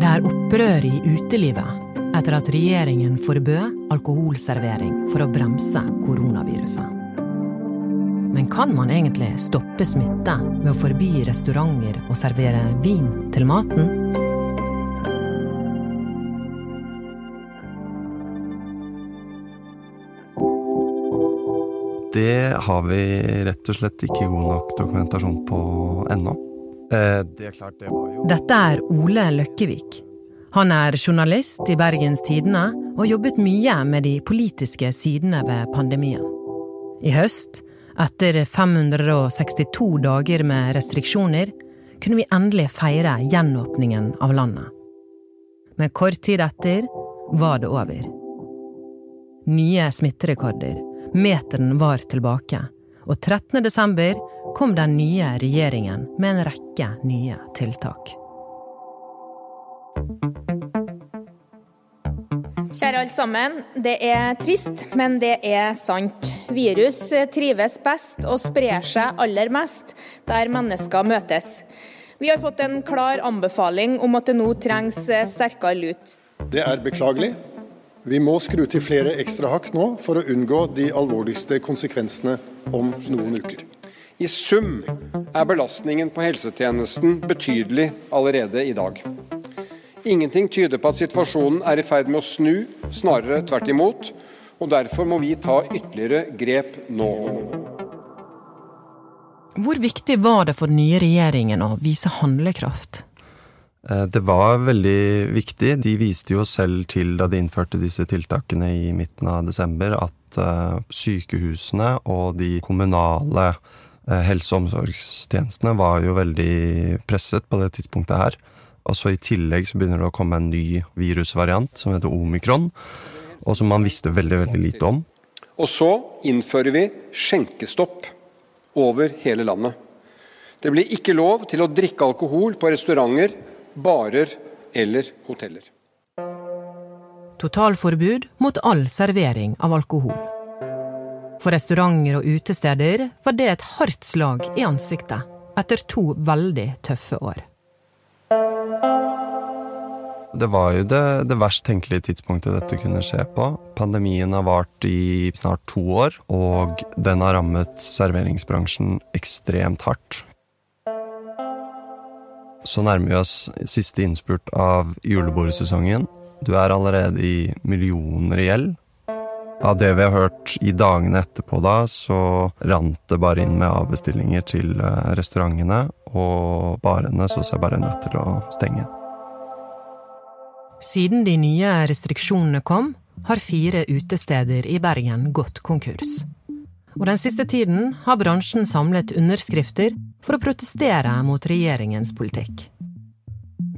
Det er opprør i utelivet etter at regjeringen forbød alkoholservering for å bremse koronaviruset. Men kan man egentlig stoppe smitte med å forby restauranter å servere vin til maten? Det har vi rett og slett ikke god nok dokumentasjon på ennå. Eh, Dette er Ole Løkkevik. Han er journalist i Bergens Tidende og jobbet mye med de politiske sidene ved pandemien. I høst, etter 562 dager med restriksjoner, kunne vi endelig feire gjenåpningen av landet. Men kort tid etter var det over. Nye smitterekorder Meteren var tilbake, og 13. desember kom den nye regjeringen med en rekke nye tiltak. Kjære alle sammen. Det er trist, men det er sant. Virus trives best og sprer seg aller mest der mennesker møtes. Vi har fått en klar anbefaling om at det nå trengs sterkere lut. Det er beklagelig, vi må skru til flere ekstra hakk nå for å unngå de alvorligste konsekvensene om noen uker. I sum er belastningen på helsetjenesten betydelig allerede i dag. Ingenting tyder på at situasjonen er i ferd med å snu, snarere tvert imot. Og derfor må vi ta ytterligere grep nå. Hvor viktig var det for den nye regjeringen å vise handlekraft? Eh, det var veldig viktig. De viste jo selv til da de innførte disse tiltakene i midten av desember, at eh, sykehusene og de kommunale eh, helse- og omsorgstjenestene var jo veldig presset på det tidspunktet her. Og så i tillegg så begynner det å komme en ny virusvariant som heter omikron, og som man visste veldig, veldig lite om. Og så innfører vi skjenkestopp over hele landet. Det blir ikke lov til å drikke alkohol på restauranter barer eller hoteller. Totalforbud mot all servering av alkohol. For restauranter og utesteder var det et hardt slag i ansiktet etter to veldig tøffe år. Det var jo det, det verst tenkelige tidspunktet dette kunne skje på. Pandemien har vart i snart to år, og den har rammet serveringsbransjen ekstremt hardt. Så nærmer vi oss siste innspurt av julebordsesongen. Du er allerede i millioner i gjeld. Av det vi har hørt i dagene etterpå da, så rant det bare inn med avbestillinger til eh, restaurantene, og barene så seg bare nødt til å stenge. Siden de nye restriksjonene kom, har fire utesteder i Bergen gått konkurs. Og den siste tiden har bransjen samlet underskrifter for å protestere mot regjeringens politikk.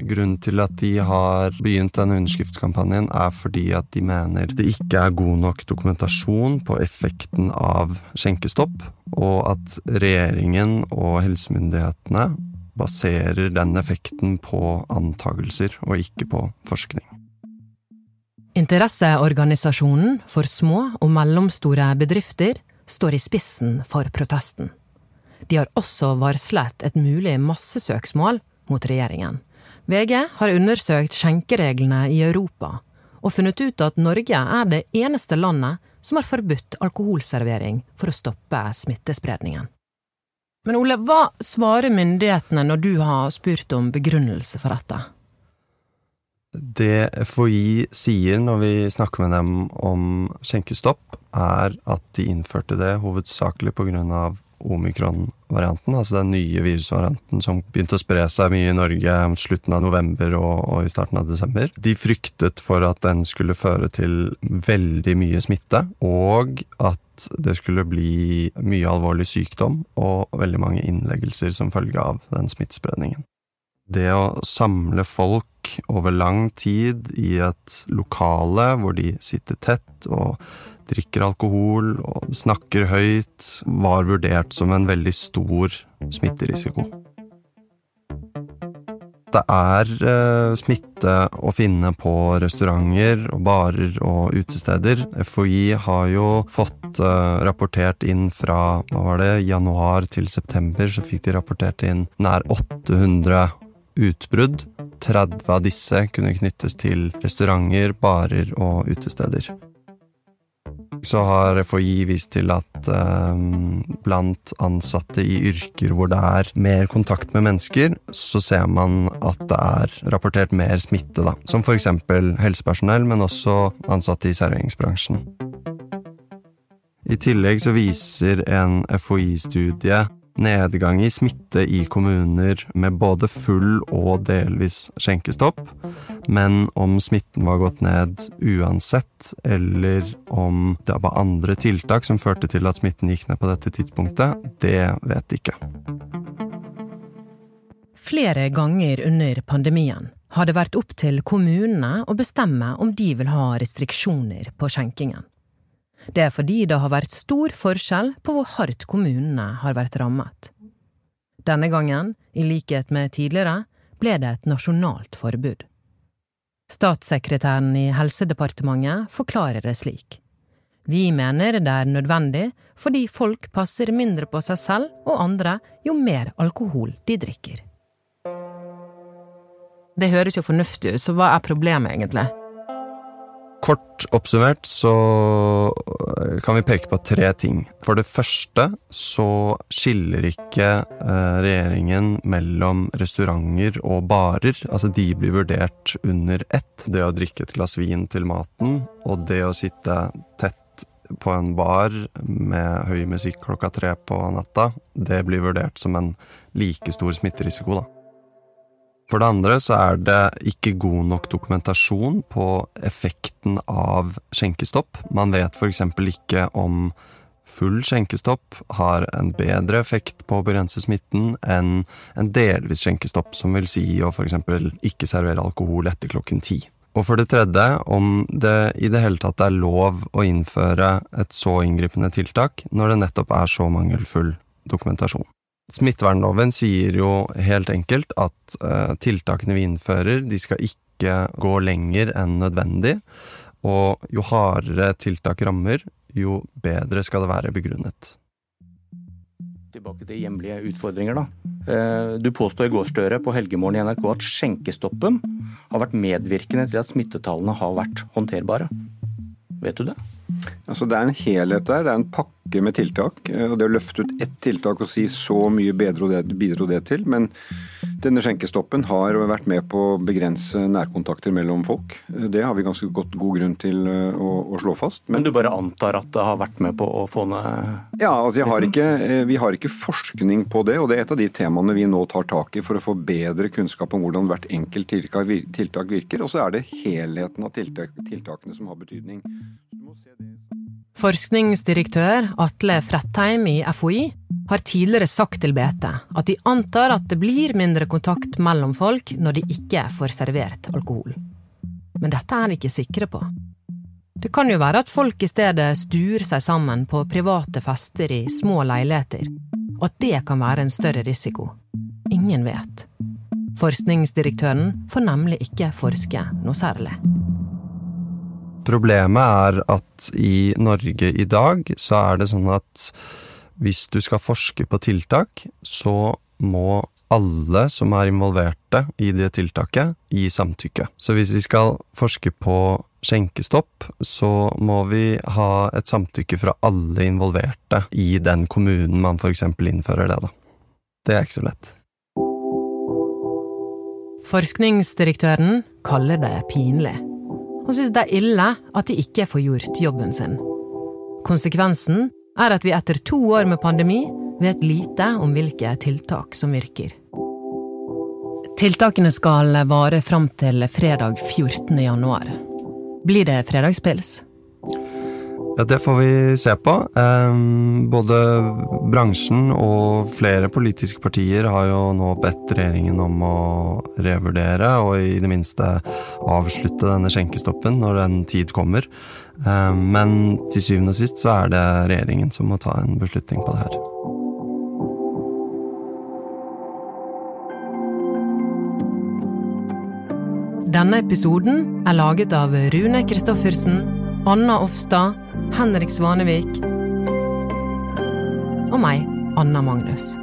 Grunnen til at de har begynt denne underskriftskampanjen, er fordi at de mener det ikke er god nok dokumentasjon på effekten av skjenkestopp, og at regjeringen og helsemyndighetene baserer den effekten på antagelser og ikke på forskning. Interesseorganisasjonen for små og mellomstore bedrifter står i spissen for protesten. De har også varslet et mulig massesøksmål mot regjeringen. VG har undersøkt skjenkereglene i Europa og funnet ut at Norge er det eneste landet som har forbudt alkoholservering for å stoppe smittespredningen. Men Ole, hva svarer myndighetene når du har spurt om begrunnelse for dette? Det FHI sier når vi snakker med dem om skjenkestopp, er at de innførte det hovedsakelig pga. omikron-varianten, altså den nye virusvarianten som begynte å spre seg mye i Norge slutten av november og, og, i starten av desember. De fryktet for at den skulle føre til veldig mye smitte, og at det skulle bli mye alvorlig sykdom og veldig mange innleggelser som følge av den smittespredningen. Det å samle folk over lang tid i et lokale hvor de sitter tett og drikker alkohol og snakker høyt, var vurdert som en veldig stor smitterisiko. Det er eh, smitte å finne på restauranter og barer og utesteder. FHI har jo fått eh, rapportert inn fra hva var det, januar til september, så fikk de rapportert inn nær 800 utbrudd 30 av disse kunne knyttes til restauranter, barer og utesteder. Så har FHI vist til at eh, blant ansatte i yrker hvor det er mer kontakt med mennesker, så ser man at det er rapportert mer smitte, da. Som eksempel helsepersonell, men også ansatte i serveringsbransjen. I tillegg så viser en FHI-studie nedgang i smitte i kommuner med både full og delvis skjenkestopp, men om smitten var gått ned uansett, eller om det var andre tiltak som førte til at smitten gikk ned på dette tidspunktet, det vet ikke. Flere ganger under pandemien har det vært opp til kommunene å bestemme om de vil ha restriksjoner på skjenkingen. Det er fordi det har vært stor forskjell på hvor hardt kommunene har vært rammet. Denne gangen, i likhet med tidligere, ble det et nasjonalt forbud. Statssekretæren i Helsedepartementet forklarer det slik. Vi mener det er nødvendig fordi folk passer mindre på seg selv og andre jo mer alkohol de drikker. Det høres jo fornuftig ut, så hva er problemet egentlig? Kort oppsummert så kan vi peke på tre ting. For det første så skiller ikke eh, regjeringen mellom restauranter og barer. Altså de blir vurdert under ett. Det å drikke et glass vin til maten og det å sitte tett på en bar med høy musikk klokka tre på natta, det blir vurdert som en like stor smitterisiko, da. For det andre så er det ikke god nok dokumentasjon på effekten av skjenkestopp. Man vet f.eks. ikke om full skjenkestopp har en bedre effekt på å begrense smitten enn en delvis skjenkestopp, som vil si å f.eks. ikke servere alkohol etter klokken ti. Og for det tredje, om det i det hele tatt er lov å innføre et så inngripende tiltak når det nettopp er så mangelfull dokumentasjon. Smittevernloven sier jo helt enkelt at uh, tiltakene vi innfører, de skal ikke gå lenger enn nødvendig, og jo hardere tiltak rammer, jo bedre skal det være begrunnet. Tilbake til hjemlige utfordringer, da. Eh, du påstår i går, på Helgemorgen i NRK at skjenkestoppen har vært medvirkende til at smittetallene har vært håndterbare. Vet du det? Altså Det er en helhet der, det er en pakke med tiltak. Eh, og Det å løfte ut ett tiltak og si så mye bidro det, bidro det til. Men denne skjenkestoppen har vært med på å begrense nærkontakter mellom folk. Eh, det har vi ganske godt, god grunn til eh, å, å slå fast. Men, Men, du bare antar at det har vært med på å få ned Ja, altså har ikke, vi har ikke forskning på det. Og det er et av de temaene vi nå tar tak i for å få bedre kunnskap om hvordan hvert enkelt tiltak virker. Og så er det helheten av tiltak, tiltakene som har betydning. Forskningsdirektør Atle Frettheim i FHI har tidligere sagt til BT at de antar at det blir mindre kontakt mellom folk når de ikke får servert alkohol. Men dette er de ikke sikre på. Det kan jo være at folk i stedet stuer seg sammen på private fester i små leiligheter, og at det kan være en større risiko. Ingen vet. Forskningsdirektøren får nemlig ikke forske noe særlig. Problemet er at i Norge i dag så er det sånn at hvis du skal forske på tiltak, så må alle som er involverte i det tiltaket, gi samtykke. Så hvis vi skal forske på skjenkestopp, så må vi ha et samtykke fra alle involverte i den kommunen man f.eks. innfører det, da. Det er ikke så lett. Forskningsdirektøren kaller det pinlig og syns det er ille at de ikke får gjort jobben sin. Konsekvensen er at vi etter to år med pandemi vet lite om hvilke tiltak som virker. Tiltakene skal vare fram til fredag 14. januar. Blir det fredagspils? Ja, Det får vi se på. Både bransjen og flere politiske partier har jo nå bedt regjeringen om å revurdere og i det minste avslutte denne skjenkestoppen når den tid kommer. Men til syvende og sist så er det regjeringen som må ta en beslutning på det her. Denne episoden er laget av Rune Christoffersen, Anna Offstad Henrik Svanevik og meg, Anna Magnus.